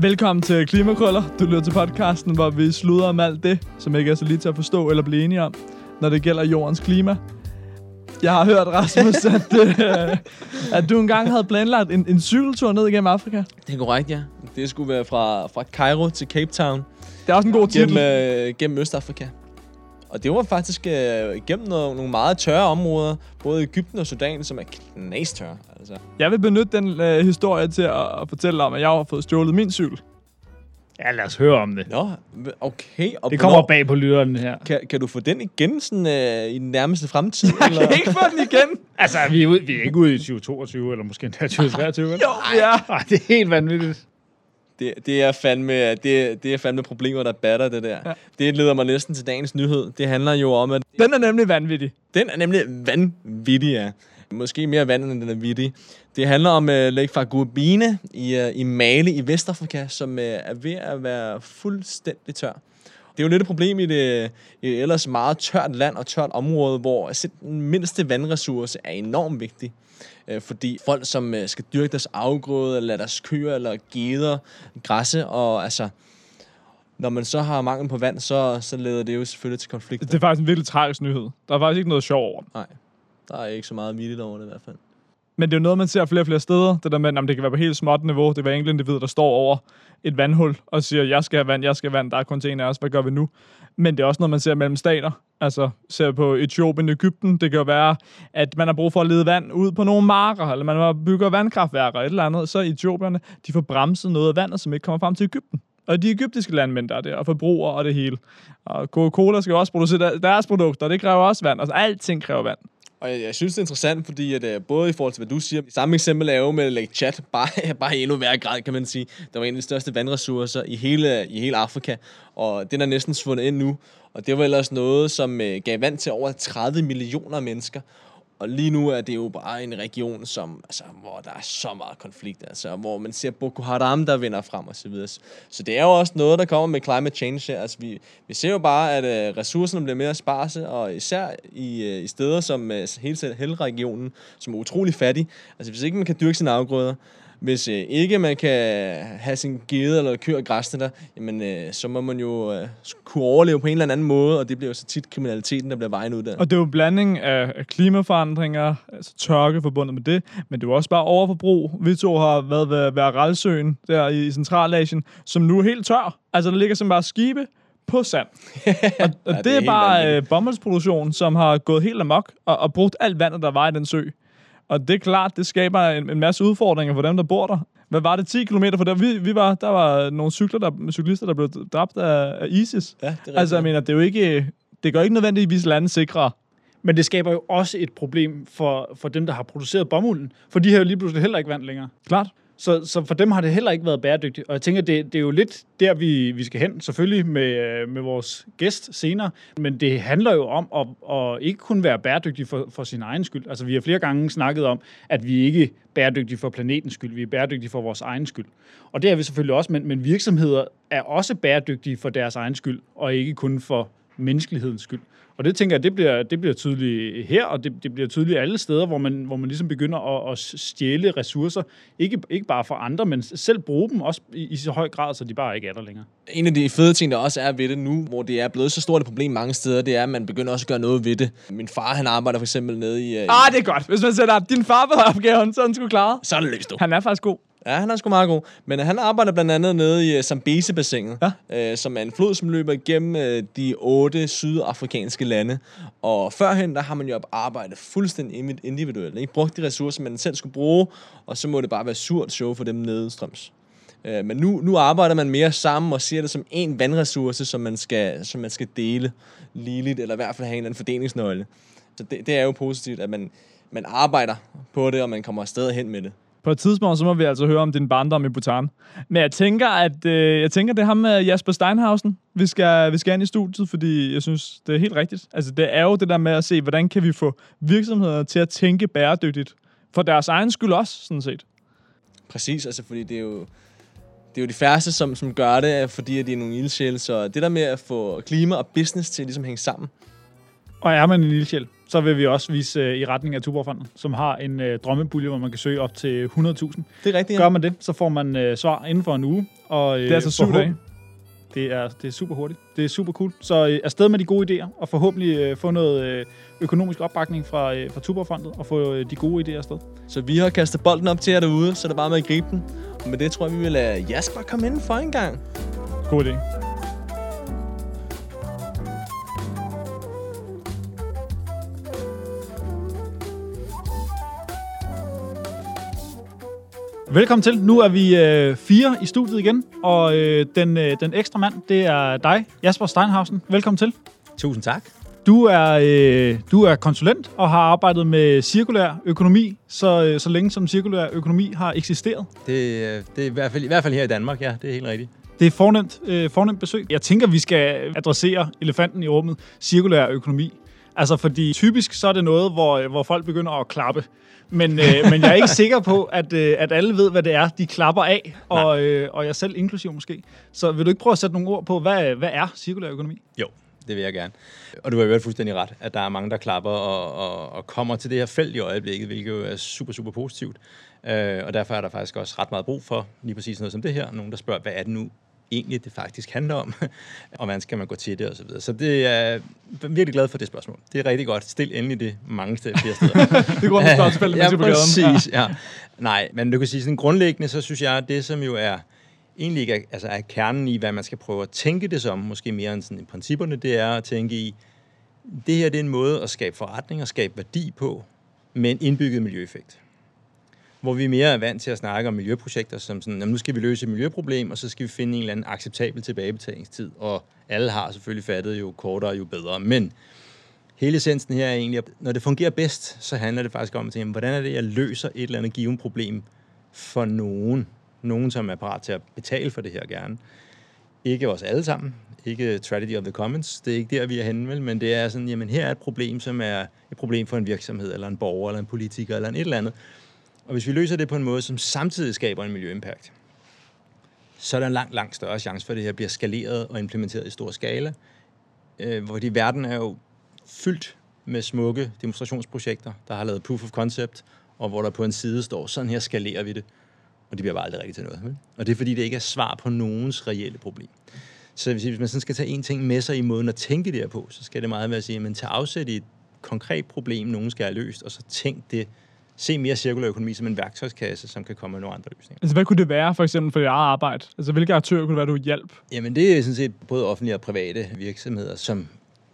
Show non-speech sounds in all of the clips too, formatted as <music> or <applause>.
Velkommen til Klimakrøller. Du lytter til podcasten, hvor vi sluder om alt det, som ikke er så lige til at forstå eller blive enige om, når det gælder jordens klima. Jeg har hørt, Rasmus, <laughs> at, øh, at du engang havde planlagt en, en cykeltur ned igennem Afrika. Det er korrekt, ja. Det skulle være fra, fra Cairo til Cape Town. Det er også en god titel. Gennem, øh, gennem Østafrika. Og det var faktisk øh, gennem noget, nogle meget tørre områder, både Ægypten og Sudan, som er knastørre. Altså. Jeg vil benytte den øh, historie til at, at fortælle om, at jeg har fået stjålet min cykel. Ja, lad os høre om det. Nå, okay. Og Det kommer hvornår- bag på lytteren her. Kan, kan du få den igen sådan, øh, i den nærmeste fremtid? Jeg kan ikke få den igen. <laughs> Altså, vi er, ude, vi er ikke ude i 2022, eller måske endda 2023. vel? Jo, ja. Ej, det er helt vanvittigt. Det, det, er fandme, det, det er fandme problemer, der batter det der. Ja. Det leder mig næsten til dagens nyhed. Det handler jo om, at Den er nemlig vanvittig. Den er nemlig vanvittig, ja. Måske mere vand, end den er vittig. Det handler om uh, Lake Fagubine i, uh, i Mali i Vestafrika, som uh, er ved at være fuldstændig tør. Det er jo lidt et problem i det i et ellers meget tørt land og tørt område, hvor selv den mindste vandressource er enormt vigtig. Øh, fordi folk, som øh, skal dyrke deres afgrøde, eller lade deres køer eller geder græsse, og altså, når man så har mangel på vand, så, så leder det jo selvfølgelig til konflikter. Det er faktisk en virkelig tragisk nyhed. Der er faktisk ikke noget sjov over. Nej, der er ikke så meget vildt over det i hvert fald. Men det er jo noget, man ser flere og flere steder. Det der med, at det kan være på helt småt niveau. Det er hver enkelt individ, der står over et vandhul og siger, jeg skal have vand, jeg skal have vand, der er kun til en af os, hvad gør vi nu? Men det er også noget, man ser mellem stater. Altså, ser på Etiopien, og Ægypten. Det kan jo være, at man har brug for at lede vand ud på nogle marker, eller man bygger vandkraftværker, et eller andet. Så Etiopierne, de får bremset noget af vandet, som ikke kommer frem til Ægypten. Og de egyptiske landmænd, der er der, og forbrugere og det hele. Og Coca-Cola skal jo også producere deres produkter, og det kræver også vand. Altså, alting kræver vand. Og jeg, jeg synes, det er interessant, fordi at, uh, både i forhold til, hvad du siger, samme eksempel er jo med Lake Chad, <laughs> bare, bare i endnu værre grad, kan man sige. Der var en af de største vandressourcer i hele, i hele Afrika, og den er næsten svundet ind nu. Og det var ellers noget, som uh, gav vand til over 30 millioner mennesker. Og lige nu er det jo bare en region, som, altså, hvor der er så meget konflikt, altså, hvor man ser Boko Haram, der vinder frem og så videre. Så det er jo også noget, der kommer med climate change her. Altså, vi, vi ser jo bare, at øh, ressourcerne bliver mere sparse, og især i, øh, i steder som øh, hele Sahel-regionen, som er utrolig fattig. Altså, hvis ikke man kan dyrke sine afgrøder, hvis øh, ikke man kan have sin gede eller køer og græsne der, jamen, øh, så må man jo øh, kunne overleve på en eller anden måde, og det bliver jo så tit kriminaliteten, der bliver vejen ud der. Og det er jo blanding af af klimaforandringer, altså tørke forbundet med det, men det er jo også bare overforbrug. Vi to har været ved, ved Aralsøen der i Centralasien, som nu er helt tør. Altså, der ligger simpelthen bare skibe på sand. <laughs> og, og Ja, det er det er bare øh, bomuldsproduktion, som har gået helt amok og, og brugt alt vandet, der var i den sø. Og det er klart, det skaber en, en masse udfordringer for dem, der bor der. Hvad var det? 10 km fra der vi, vi var? Der var nogle cykler, der, cyklister, der blev dræbt af, af ISIS. Ja, det er Altså, jeg rigtigt. mener, det er jo ikke... Det gør ikke nødvendigvis landet sikre. Men det skaber jo også et problem for, for dem, der har produceret bomulden. For de har jo lige pludselig heller ikke vand længere. Klart. Så, så for dem har det heller ikke været bæredygtigt. Og jeg tænker, det, det er jo lidt der, vi, vi skal hen, selvfølgelig med, øh, med vores gæst senere. Men det handler jo om at, at ikke kun være bæredygtig for, for sin egen skyld. Altså, vi har flere gange snakket om, at vi ikke er bæredygtige for planetens skyld. Vi er bæredygtige for vores egen skyld. Og det er vi selvfølgelig også, men, men virksomheder er også bæredygtige for deres egen skyld, og ikke kun for menneskelighedens skyld. Og det tænker jeg, det bliver, det bliver tydeligt her, og det, det bliver tydeligt alle steder, hvor man, hvor man ligesom begynder at, at stjæle ressourcer. Ikke, ikke bare for andre, men selv bruge dem også i, i så høj grad, så de bare ikke er der længere. En af de fede ting, der også er ved det nu, hvor det er blevet så stort et problem mange steder, det er, at man begynder også at gøre noget ved det. Min far, han arbejder for eksempel nede i... Uh, Ah, det er godt. Hvis man sætter din far på opgaven, så er han sgu klaret. så er det løst, du. Han er faktisk god. Ja, han er sgu meget god. Men han arbejder blandt andet nede i uh, Zambezi-bassinet, ja. uh, som er en flod, som løber igennem uh, de otte sydafrikanske lande. Og førhen, der har man jo arbejdet fuldstændig indi- individuelt. Ikke brugt de ressourcer, man selv skulle bruge, og så må det bare være surt show for dem nedstrøms. Uh, men nu, nu arbejder man mere sammen og ser det som en vandressource, som man skal, som man skal dele ligeligt, eller i hvert fald have en eller anden fordelingsnøgle. Så det, det er jo positivt, at man, man arbejder på det, og man kommer afsted hen med det. På et tidspunkt, så må vi altså høre om din barndom i Bhutan. Men jeg tænker, at øh, jeg tænker, det er ham med Jasper Steinhausen, vi skal, vi skal ind i studiet, fordi jeg synes, det er helt rigtigt. Altså, det er jo det der med at se, hvordan kan vi få virksomheder til at tænke bæredygtigt. For deres egen skyld også, sådan set. Præcis, altså fordi det er jo, det er jo de færreste, som, som gør det, fordi at de er nogle ildsjæle. Så det der med at få klima og business til at ligesom hænge sammen. Og er man en ildsjæl, så vil vi også vise øh, i retning af Tuborgfonden, som har en øh, drømmepulje, hvor man kan søge op til 100.000. Det er rigtigt, Gør man det, så får man øh, svar inden for en uge. Og, øh, Det er altså syv dage. Det er, det er super hurtigt. Det er super cool. Så øh, afsted med de gode idéer, og forhåbentlig øh, få noget øh, økonomisk opbakning fra, øh, fra Tuborgfondet, og få øh, de gode idéer afsted. Så vi har kastet bolden op til jer derude, så er det bare med at gribe den. Og med det tror jeg, vi vil lade Jasper komme ind for en gang. God idé. Velkommen til. Nu er vi øh, fire i studiet igen, og øh, den, øh, den ekstra mand, det er dig, Jasper Steinhausen. Velkommen til. Tusind tak. Du er, øh, du er konsulent og har arbejdet med cirkulær økonomi, så, øh, så længe som cirkulær økonomi har eksisteret. Det, øh, det er i hvert, fald, i hvert fald her i Danmark, ja, det er helt rigtigt. Det er fornemt, øh, fornemt besøg. Jeg tænker, vi skal adressere elefanten i rummet, cirkulær økonomi. Altså, fordi typisk så er det noget, hvor, øh, hvor folk begynder at klappe. Men, øh, men jeg er ikke sikker på, at, øh, at alle ved, hvad det er, de klapper af, og, øh, og jeg selv inklusiv måske. Så vil du ikke prøve at sætte nogle ord på, hvad, hvad er cirkulær økonomi? Jo, det vil jeg gerne. Og du har jo fuldstændig ret, at der er mange, der klapper og, og, og kommer til det her felt i øjeblikket, hvilket jo er super, super positivt. Øh, og derfor er der faktisk også ret meget brug for lige præcis noget som det her. Nogen, der spørger, hvad er det nu egentlig, det faktisk handler om, <laughs> og hvordan skal man gå til det, og så videre. Så det er virkelig glad for det spørgsmål. Det er rigtig godt. Stil endelig det mange steder, flere steder. <laughs> Det til spørgsmål tilfældigt, ja, på gaden. præcis. Ja. Nej, men du kan sige sådan grundlæggende, så synes jeg, at det som jo er egentlig ikke er, altså er kernen i, hvad man skal prøve at tænke det som, måske mere end sådan i principperne, det er at tænke i, det her det er en måde at skabe forretning og skabe værdi på, med en indbygget miljøeffekt. Hvor vi mere er vant til at snakke om miljøprojekter, som sådan, jamen, nu skal vi løse et miljøproblem, og så skal vi finde en eller anden acceptabel tilbagebetalingstid. Og alle har selvfølgelig fattet, jo kortere, jo bedre. Men hele essensen her er egentlig, at når det fungerer bedst, så handler det faktisk om at tænke, hvordan er det, jeg løser et eller andet givet problem for nogen. Nogen, som er parat til at betale for det her gerne. Ikke os alle sammen. Ikke tragedy of the commons. Det er ikke der, vi er henne, vel? Men det er sådan, jamen her er et problem, som er et problem for en virksomhed, eller en borger, eller en politiker, eller en et eller andet. Og hvis vi løser det på en måde, som samtidig skaber en miljøimpact, så er der en langt, langt større chance for, at det her bliver skaleret og implementeret i stor skala. Øh, fordi verden er jo fyldt med smukke demonstrationsprojekter, der har lavet proof of concept, og hvor der på en side står, sådan her skalerer vi det. Og det bliver bare aldrig rigtigt til noget. Vel? Og det er fordi, det ikke er svar på nogens reelle problem. Så hvis hvis man sådan skal tage en ting med sig i måden at tænke det her på, så skal det meget være at sige, man tager afsæt i et konkret problem, nogen skal have løst, og så tænk det, se mere cirkulær økonomi som en værktøjskasse, som kan komme med nogle andre løsninger. Altså, hvad kunne det være, for eksempel, for dit eget arbejde? Altså, hvilke aktører kunne det være, du hjælp? Jamen det er sådan set både offentlige og private virksomheder, som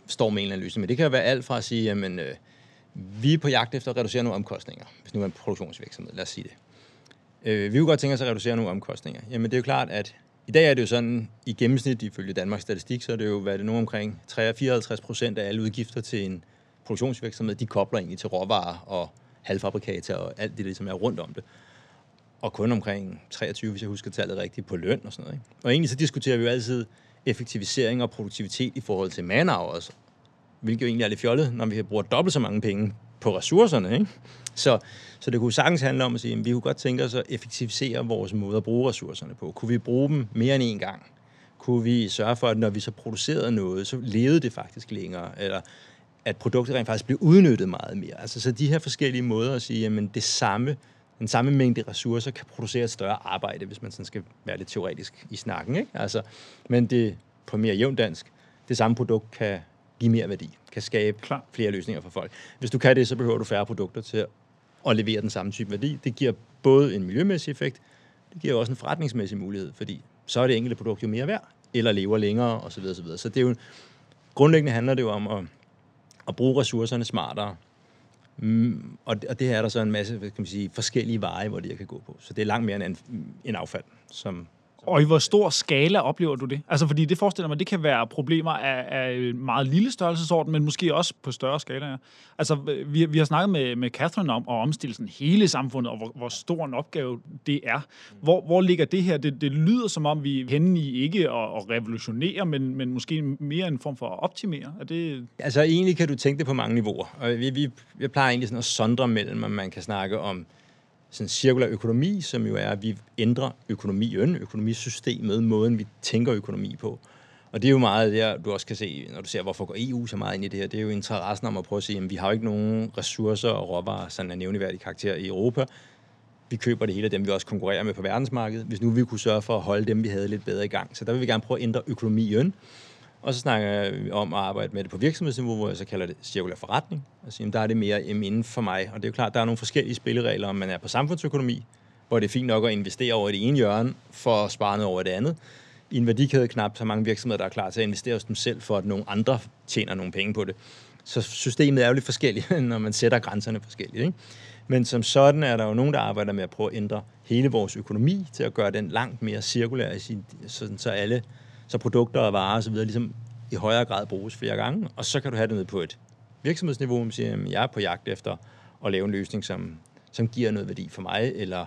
står med en eller anden løsning. Men det kan jo være alt fra at sige, jamen øh, vi er på jagt efter at reducere nogle omkostninger, hvis nu er en produktionsvirksomhed, lad os sige det. Øh, vi kunne godt tænke os at reducere nogle omkostninger. Jamen det er jo klart, at i dag er det jo sådan, i gennemsnit, ifølge Danmarks Statistik, så er det jo, hvad det nu omkring 53 procent af alle udgifter til en produktionsvirksomhed, de kobler egentlig til råvarer og halvfabrikater og alt det, der som er rundt om det. Og kun omkring 23, hvis jeg husker tallet rigtigt, på løn og sådan noget. Ikke? Og egentlig så diskuterer vi jo altid effektivisering og produktivitet i forhold til man også. hvilket jo egentlig er lidt fjollet, når vi bruger dobbelt så mange penge på ressourcerne. Ikke? Så, så det kunne sagtens handle om at sige, at vi kunne godt tænke os at effektivisere vores måde at bruge ressourcerne på. Kunne vi bruge dem mere end én gang? Kunne vi sørge for, at når vi så producerede noget, så levede det faktisk længere? Eller at produktet rent faktisk blev udnyttet meget mere? Altså så de her forskellige måder at sige, at det samme, den samme mængde ressourcer kan producere et større arbejde, hvis man sådan skal være lidt teoretisk i snakken. Ikke? Altså, men det på mere jævnt dansk, det samme produkt kan give mere værdi, kan skabe Klar. flere løsninger for folk. Hvis du kan det, så behøver du færre produkter til at levere den samme type værdi. Det giver både en miljømæssig effekt, det giver også en forretningsmæssig mulighed, fordi så er det enkelte produkt jo mere værd, eller lever længere, osv. osv. Så det er jo, grundlæggende handler det jo om at, at bruge ressourcerne smartere. Mm, og, det, og det her er der så en masse kan man sige, forskellige veje, hvor det her kan gå på. Så det er langt mere end en affald, som, og i hvor stor skala oplever du det? Altså, fordi det forestiller mig, det kan være problemer af, af meget lille størrelsesorden, men måske også på større skala. Ja. Altså, vi, vi har snakket med, med Catherine om at omstille sådan hele samfundet, og hvor, hvor stor en opgave det er. Hvor, hvor ligger det her? Det, det lyder som om, vi er henne i ikke at, at revolutionere, men, men måske mere en form for at optimere. Er det... Altså egentlig kan du tænke det på mange niveauer. Og vi, vi, vi plejer egentlig sådan at sondre mellem, om man kan snakke om sådan cirkulær økonomi, som jo er, at vi ændrer økonomien, økonomisystemet, måden vi tænker økonomi på. Og det er jo meget der, du også kan se, når du ser, hvorfor går EU så meget ind i det her. Det er jo interessen om at prøve at sige, at vi har jo ikke nogen ressourcer og råvarer, sådan en nævneværdig karakter i Europa. Vi køber det hele af dem, vi også konkurrerer med på verdensmarkedet. Hvis nu vi kunne sørge for at holde dem, vi havde lidt bedre i gang. Så der vil vi gerne prøve at ændre økonomien. Og så snakker vi om at arbejde med det på virksomhedsniveau, hvor jeg så kalder det cirkulær forretning. Altså, jamen, der er det mere inden for mig. Og det er jo klart, der er nogle forskellige spilleregler, om man er på samfundsøkonomi, hvor det er fint nok at investere over det ene hjørne, for at spare noget over det andet. I en værdikæde knap så mange virksomheder, der er klar til at investere hos dem selv, for at nogle andre tjener nogle penge på det. Så systemet er jo lidt forskelligt, <laughs> når man sætter grænserne forskelligt. Ikke? Men som sådan er der jo nogen, der arbejder med at prøve at ændre hele vores økonomi til at gøre den langt mere cirkulær, sådan så alle så produkter og varer osv. ligesom i højere grad bruges flere gange. Og så kan du have det ned på et virksomhedsniveau, hvor man siger, at jeg er på jagt efter at lave en løsning, som, som giver noget værdi for mig, eller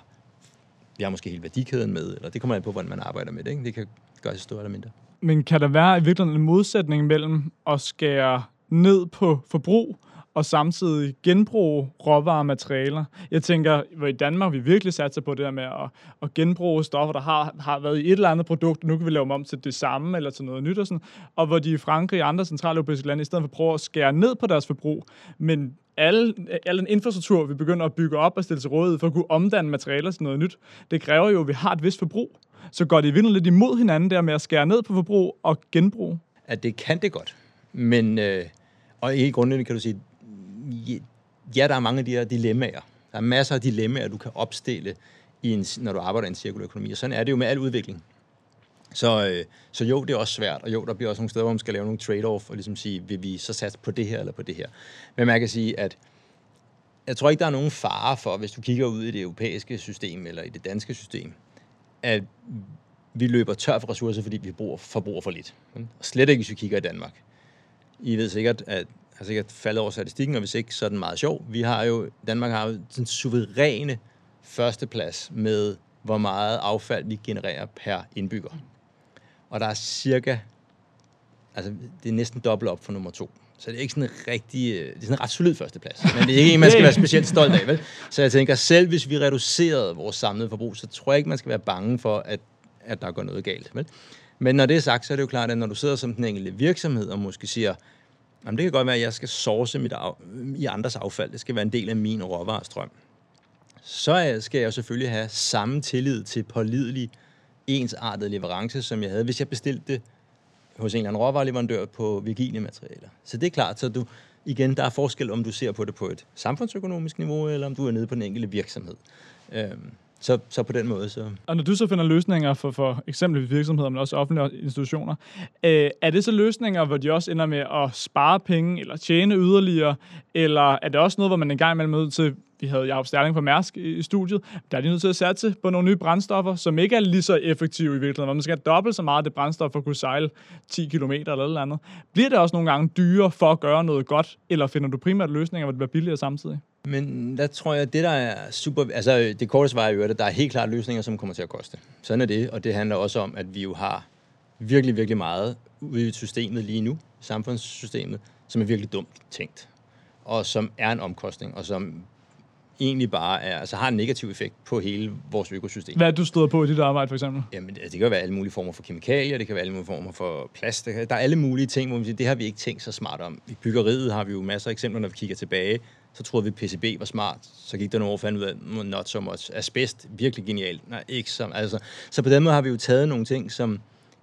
vi har måske hele værdikæden med, eller det kommer an på, hvordan man arbejder med det. Ikke? Det kan gøres større eller mindre. Men kan der være i virkeligheden en modsætning mellem at skære ned på forbrug og samtidig genbruge råvarematerialer. Jeg tænker, hvor i Danmark vi virkelig satser på det der med at, at genbruge stoffer, der har, har været i et eller andet produkt, nu kan vi lave dem om til det samme eller til noget nyt og sådan, og hvor de i Frankrig og andre centrale europæiske lande i stedet for prøver at skære ned på deres forbrug, men alle, al den infrastruktur, vi begynder at bygge op og stille til rådighed for at kunne omdanne materialer til noget nyt, det kræver jo, at vi har et vist forbrug. Så går det i virkeligheden lidt imod hinanden der med at skære ned på forbrug og genbrug? At det kan det godt. Men, øh, og helt grundlæggende kan du sige, ja, der er mange af de her dilemmaer. Der er masser af dilemmaer, du kan opstille, i en, når du arbejder i en cirkulær økonomi. Og sådan er det jo med al udvikling. Så, øh, så jo, det er også svært, og jo, der bliver også nogle steder, hvor man skal lave nogle trade-off, og ligesom sige, vil vi så satse på det her eller på det her. Men man kan sige, at jeg tror ikke, der er nogen fare for, hvis du kigger ud i det europæiske system, eller i det danske system, at vi løber tør for ressourcer, fordi vi bruger, forbruger for lidt. Og slet ikke, hvis vi kigger i Danmark. I ved sikkert, at har sikkert faldet over statistikken, og hvis ikke, så er den meget sjov. Vi har jo, Danmark har jo den suveræne førsteplads med, hvor meget affald vi genererer per indbygger. Og der er cirka, altså det er næsten dobbelt op for nummer to. Så det er ikke sådan en rigtig, øh, det er sådan en ret solid førsteplads. Men det er ikke en, man skal være specielt stolt af, vel? Så jeg tænker, selv hvis vi reducerede vores samlede forbrug, så tror jeg ikke, man skal være bange for, at, at der går noget galt, vel? Men når det er sagt, så er det jo klart, at når du sidder som den enkelte virksomhed og måske siger, Jamen, det kan godt være, at jeg skal source mit af, i andres affald. Det skal være en del af min råvarestrøm. Så skal jeg jo selvfølgelig have samme tillid til pålidelig ensartet leverance, som jeg havde, hvis jeg bestilte det hos en eller anden råvareleverandør på virgine materialer. Så det er klart, så du, igen, der er forskel, om du ser på det på et samfundsøkonomisk niveau, eller om du er nede på den enkelte virksomhed. Øhm, så, så på den måde. Så. Og når du så finder løsninger for, for eksempelvis virksomheder, men også offentlige institutioner, øh, er det så løsninger, hvor de også ender med at spare penge eller tjene yderligere, eller er det også noget, hvor man engang imellem møder til, vi havde Jacob Sterling på Mærsk i, i studiet, der er de nødt til at satse på nogle nye brændstoffer, som ikke er lige så effektive i virkeligheden, hvor man skal have dobbelt så meget af det brændstof for at kunne sejle 10 km eller noget andet. Bliver det også nogle gange dyrere for at gøre noget godt, eller finder du primært løsninger, hvor det bliver billigere samtidig? Men der tror jeg, det der er super... Altså, det korte svar er jo, at der er helt klart løsninger, som kommer til at koste. Sådan er det, og det handler også om, at vi jo har virkelig, virkelig meget ude i systemet lige nu, samfundssystemet, som er virkelig dumt tænkt, og som er en omkostning, og som egentlig bare er, altså har en negativ effekt på hele vores økosystem. Hvad er du støder på i dit arbejde, for eksempel? Jamen, det kan være alle mulige former for kemikalier, det kan være alle mulige former for plast. Der er alle mulige ting, hvor vi siger, det har vi ikke tænkt så smart om. I byggeriet har vi jo masser af eksempler, når vi kigger tilbage. Så troede vi, at PCB var smart. Så gik der nogle år fandt ud af, not so much. Asbest, virkelig genialt. Nej, ikke som, altså. Så på den måde har vi jo taget nogle ting, som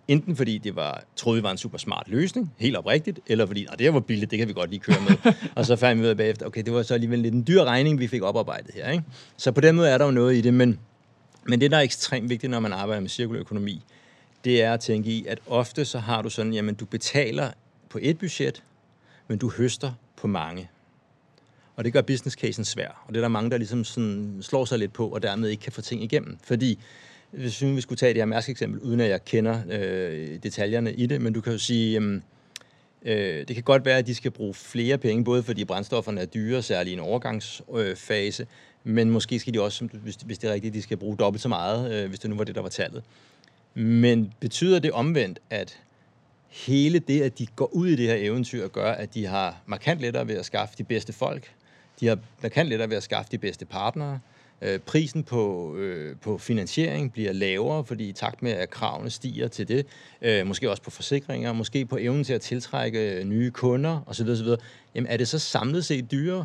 enten fordi det var, troede vi var en super smart løsning, helt oprigtigt, eller fordi, det her var billigt, det kan vi godt lige køre med. <laughs> og så fandt vi ud af bagefter, okay, det var så alligevel lidt en dyr regning, vi fik oparbejdet her. Ikke? Så på den måde er der jo noget i det, men, men det, der er ekstremt vigtigt, når man arbejder med cirkulær økonomi, det er at tænke i, at ofte så har du sådan, jamen du betaler på et budget, men du høster på mange. Og det gør business casen svær. Og det er der mange, der ligesom sådan slår sig lidt på, og dermed ikke kan få ting igennem. Fordi hvis vi skulle tage det her Mærsk eksempel, uden at jeg kender øh, detaljerne i det, men du kan jo sige, øh, øh, det kan godt være, at de skal bruge flere penge, både fordi brændstofferne er dyre, særligt i en overgangsfase, øh, men måske skal de også, hvis, hvis det er rigtigt, de skal bruge dobbelt så meget, øh, hvis det nu var det, der var tallet. Men betyder det omvendt, at hele det, at de går ud i det her eventyr, gør, at de har markant lettere ved at skaffe de bedste folk, de har markant lettere ved at skaffe de bedste partnere, Øh, prisen på, øh, på finansiering bliver lavere, fordi i takt med, at kravene stiger til det, øh, måske også på forsikringer, måske på evnen til at tiltrække øh, nye kunder osv., osv., jamen er det så samlet set dyrere?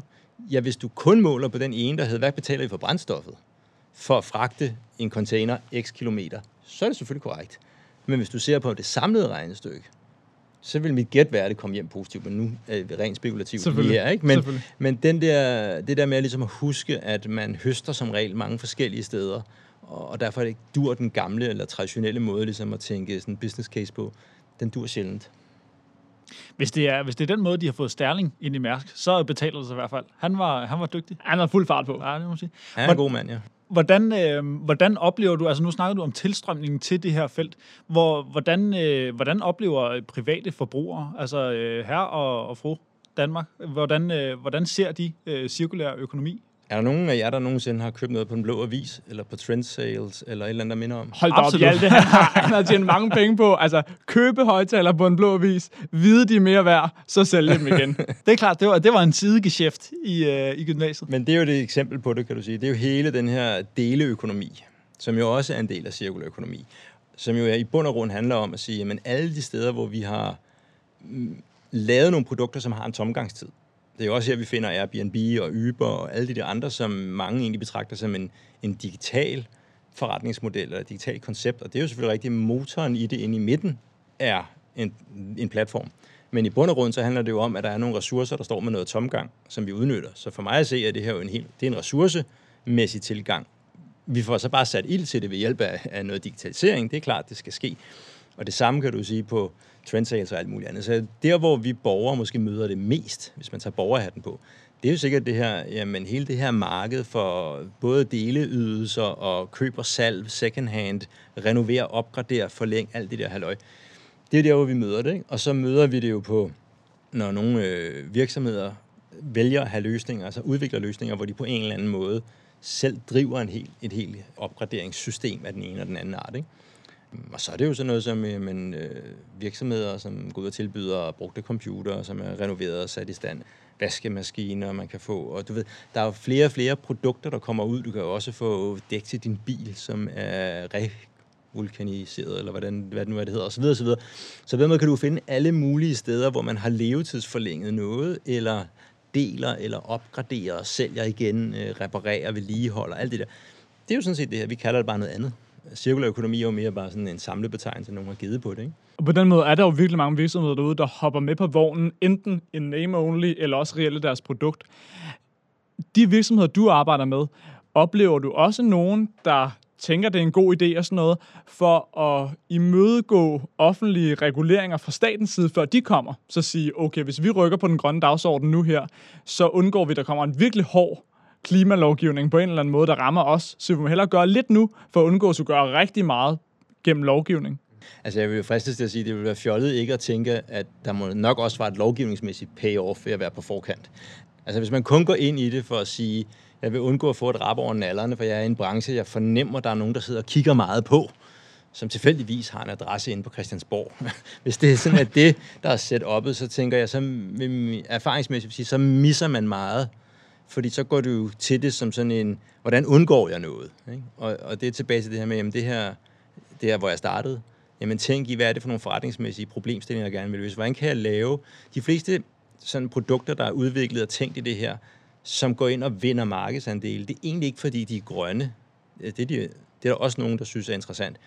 Ja, hvis du kun måler på den ene, der hedder, hvad betaler vi for brændstoffet for at fragte en container x kilometer, så er det selvfølgelig korrekt. Men hvis du ser på det samlede regnestykke, så vil mit gæt være, at det kommer hjem positivt, men nu er det rent spekulativt lige her. Ikke? Men, men den der, det der med ligesom at huske, at man høster som regel mange forskellige steder, og og derfor er det ikke dur den gamle eller traditionelle måde ligesom at tænke sådan en business case på, den dur sjældent. Hvis det, er, hvis det er den måde, de har fået Sterling ind i Mærsk, så betaler det sig i hvert fald. Han var, han var dygtig. Han har fuld fart på. Ja, det må man sige. Han er en god mand, ja. Hvordan, øh, hvordan oplever du, altså nu snakker du om tilstrømningen til det her felt, hvor, hvordan, øh, hvordan oplever private forbrugere, altså øh, herre og, og fru Danmark, hvordan, øh, hvordan ser de øh, cirkulær økonomi? Er der nogen af jer, der nogensinde har købt noget på den blå avis, eller på trend sales, eller et eller andet, der minder om? Hold da op, Absolut. Hjalte, <laughs> han har, han har tjent mange penge på. Altså, købe højtaler på en blå vis, vide de er mere værd, så sælge dem igen. <laughs> Det er klart, det var, det var en sidegeschæft i, øh, i gymnasiet. Men det er jo det eksempel på det, kan du sige. Det er jo hele den her deleøkonomi, som jo også er en del af cirkulær økonomi, som jo er, i bund og grund handler om at sige, at alle de steder, hvor vi har mm, lavet nogle produkter, som har en tomgangstid, det er jo også her, vi finder Airbnb og Uber og alle de der andre, som mange egentlig betragter som en, en digital forretningsmodel eller et digitalt koncept. Og det er jo selvfølgelig rigtigt, motoren i det inde i midten er en, en platform. Men i bund og grund så handler det jo om, at der er nogle ressourcer, der står med noget tomgang, som vi udnytter. Så for mig at se, er det her jo en, helt, det er en ressourcemæssig tilgang. Vi får så bare sat ild til det ved hjælp af, af noget digitalisering. Det er klart, det skal ske. Og det samme kan du sige på trendsales og alt muligt andet. Så der, hvor vi borgere måske møder det mest, hvis man tager borgerhatten på, det er jo sikkert det her, jamen hele det her marked for både deleydelser og køb og salg, second hand, renovere, opgradere, forlæng, alt det der halløj. Det er der, hvor vi møder det, ikke? Og så møder vi det jo på, når nogle øh, virksomheder vælger at have løsninger, altså udvikler løsninger, hvor de på en eller anden måde selv driver en hel, et helt opgraderingssystem af den ene og den anden art. Ikke? Og så er det jo sådan noget som øh, men, øh, virksomheder, som går ud og tilbyder brugte computere, som er renoveret og sat i stand, vaskemaskiner, man kan få. Og du ved, der er jo flere og flere produkter, der kommer ud. Du kan jo også få dæk til din bil, som er revulkaniseret, eller hvordan, hvad det nu er, det hedder, osv. osv. Så på den måde kan du finde alle mulige steder, hvor man har levetidsforlænget noget, eller deler, eller opgraderer, sælger igen, øh, reparerer, vedligeholder, alt det der. Det er jo sådan set det her, vi kalder det bare noget andet. Cirkulær økonomi er jo mere bare sådan en samlebetegnelse, nogen har givet på det, ikke? Og på den måde er der jo virkelig mange virksomheder derude, der hopper med på vognen, enten en name only, eller også reelt deres produkt. De virksomheder, du arbejder med, oplever du også nogen, der tænker, det er en god idé og sådan noget, for at imødegå offentlige reguleringer fra statens side, før de kommer. Så sige, okay, hvis vi rykker på den grønne dagsorden nu her, så undgår vi, at der kommer en virkelig hård klimalovgivning på en eller anden måde, der rammer os. Så vi må hellere gøre lidt nu, for at undgå at gøre rigtig meget gennem lovgivning. Altså, jeg vil jo fristes til at sige, at det vil være fjollet ikke at tænke, at der må nok også være et lovgivningsmæssigt payoff ved at være på forkant. Altså, hvis man kun går ind i det for at sige, jeg vil undgå at få et rap over nallerne, for jeg er i en branche, jeg fornemmer, at der er nogen, der sidder og kigger meget på, som tilfældigvis har en adresse inde på Christiansborg. <laughs> Hvis det er sådan, at det, der er sat oppe, så tænker jeg, så erfaringsmæssigt så misser man meget. Fordi så går du jo til det som sådan en, hvordan undgår jeg noget? Ikke? Og, og det er tilbage til det her med, jamen det her, det her, hvor jeg startede. Jamen tænk i, hvad er det for nogle forretningsmæssige problemstillinger, jeg gerne vil løse? Hvordan kan jeg lave de fleste sådan produkter, der er udviklet og tænkt i det her, som går ind og vinder markedsandele? Det er egentlig ikke, fordi de er grønne. Det er, de, det er der også nogen, der synes er interessant.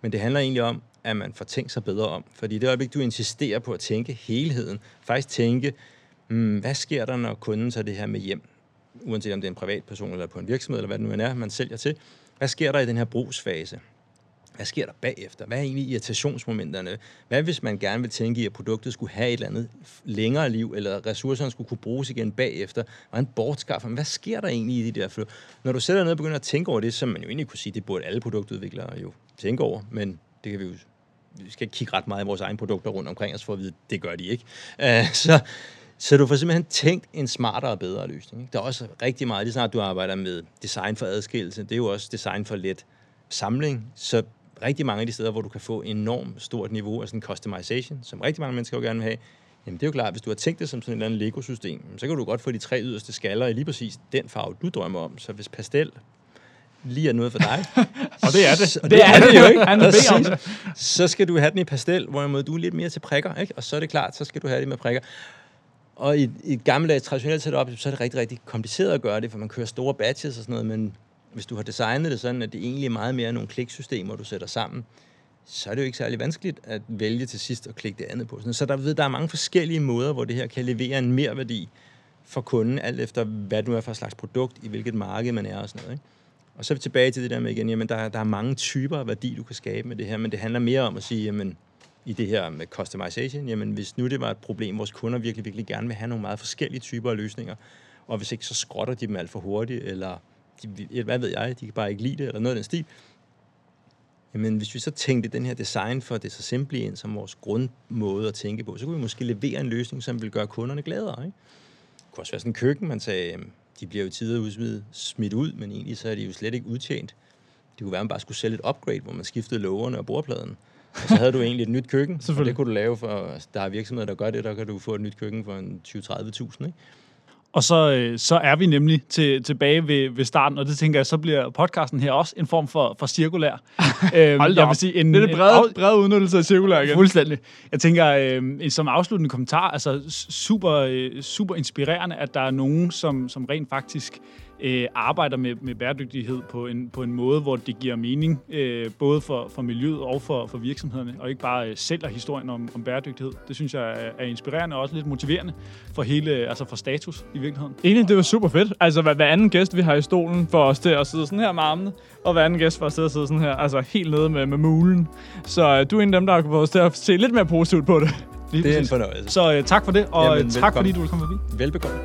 Men det handler egentlig om, at man får tænkt sig bedre om. Fordi det øjeblik, du insisterer på at tænke helheden, faktisk tænke, hmm, hvad sker der, når kunden tager det her med hjem? Uanset om det er en privatperson eller på en virksomhed, eller hvad det nu end er, man sælger til. Hvad sker der i den her brugsfase? Hvad sker der bagefter? Hvad er egentlig irritationsmomenterne? Hvad hvis man gerne vil tænke i, at produktet skulle have et eller andet længere liv, eller ressourcerne skulle kunne bruges igen bagefter? Hvordan bortskaffer man? Hvad sker der egentlig i de der flow? Når du sætter ned og begynder at tænke over det, som man jo egentlig kunne sige, det burde alle produktudviklere jo tænke over, men det kan vi jo vi skal ikke kigge ret meget i vores egne produkter rundt omkring os for at vide, at det gør de ikke. Uh, så, så du får simpelthen tænkt en smartere og bedre løsning. Ikke? Der er også rigtig meget, lige snart du arbejder med design for adskillelse, det er jo også design for let samling, så rigtig mange af de steder, hvor du kan få enormt stort niveau af sådan customization, som rigtig mange mennesker jo gerne vil have, jamen det er jo klart, hvis du har tænkt det som sådan et eller andet Lego-system, så kan du godt få de tre yderste skaller i lige præcis den farve, du drømmer om. Så hvis pastel lige er noget for dig. <laughs> Og det er det. Og Det er det jo ikke. Han beder om det. Så skal du have den i pastel, hvorimod du er lidt mere til prikker, ikke? Og så er det klart, så skal du have det med prikker. Og i, i et gammeldags traditionelt setup, så er det rigtig, rigtig kompliceret at gøre det, for man kører store batches og sådan noget, men hvis du har designet det sådan, at det egentlig er meget mere nogle kliksystemer, du sætter sammen, så er det jo ikke særlig vanskeligt at vælge til sidst og klikke det andet på. Så der, ved, der er mange forskellige måder, hvor det her kan levere en mere værdi for kunden, alt efter hvad du er for slags produkt, i hvilket marked man er og sådan noget. Ikke? Og så er vi tilbage til det der med igen, jamen der, der er mange typer af værdi, du kan skabe med det her, men det handler mere om at sige, jamen i det her med customization, jamen hvis nu det var et problem, vores kunder virkelig, virkelig gerne vil have nogle meget forskellige typer af løsninger, og hvis ikke, så skrotter de dem alt for hurtigt, eller de, hvad ved jeg, de kan bare ikke lide det, eller noget af den stil. Jamen, hvis vi så tænkte den her design for det så simple ind som vores grundmåde at tænke på, så kunne vi måske levere en løsning, som vil gøre kunderne gladere. Ikke? Det kunne også være sådan en køkken, man sagde, de bliver jo tider udsmidt, smidt ud, men egentlig så er de jo slet ikke udtjent. Det kunne være, at man bare skulle sælge et upgrade, hvor man skiftede lågerne og bordpladen. Så havde du egentlig et nyt køkken, og det kunne du lave for, altså, der er virksomheder, der gør det, der kan du få et nyt køkken for en 20-30.000, ikke? Og så, øh, så er vi nemlig til, tilbage ved, ved starten, og det tænker jeg, så bliver podcasten her også en form for, for cirkulær. <laughs> øhm, Hold da jeg vil sige, en, Det er det en brede, udnyttelse af cirkulær igen. Fuldstændig. Jeg tænker, øh, som afsluttende kommentar, altså super, øh, super inspirerende, at der er nogen, som, som rent faktisk øh, arbejder med, med bæredygtighed på en, på en måde, hvor det giver mening, øh, både for, for miljøet og for, for virksomhederne, og ikke bare øh, sælger historien om, om bæredygtighed. Det synes jeg er, er inspirerende og også lidt motiverende for hele, altså for status i virkeligheden. Egentlig, det var super fedt. Altså, hver, hver anden gæst, vi har i stolen, for os til at sidde sådan her med armene, og hver anden gæst for os til at sidde sådan her, altså helt nede med, med mulen. Så øh, du er en af dem, der har fået os til at se lidt mere positivt på det. Lige Det er en præcis. fornøjelse. Så øh, tak for det, og Jamen, Jamen, tak velkommen. fordi du vil komme forbi. Velbekomme.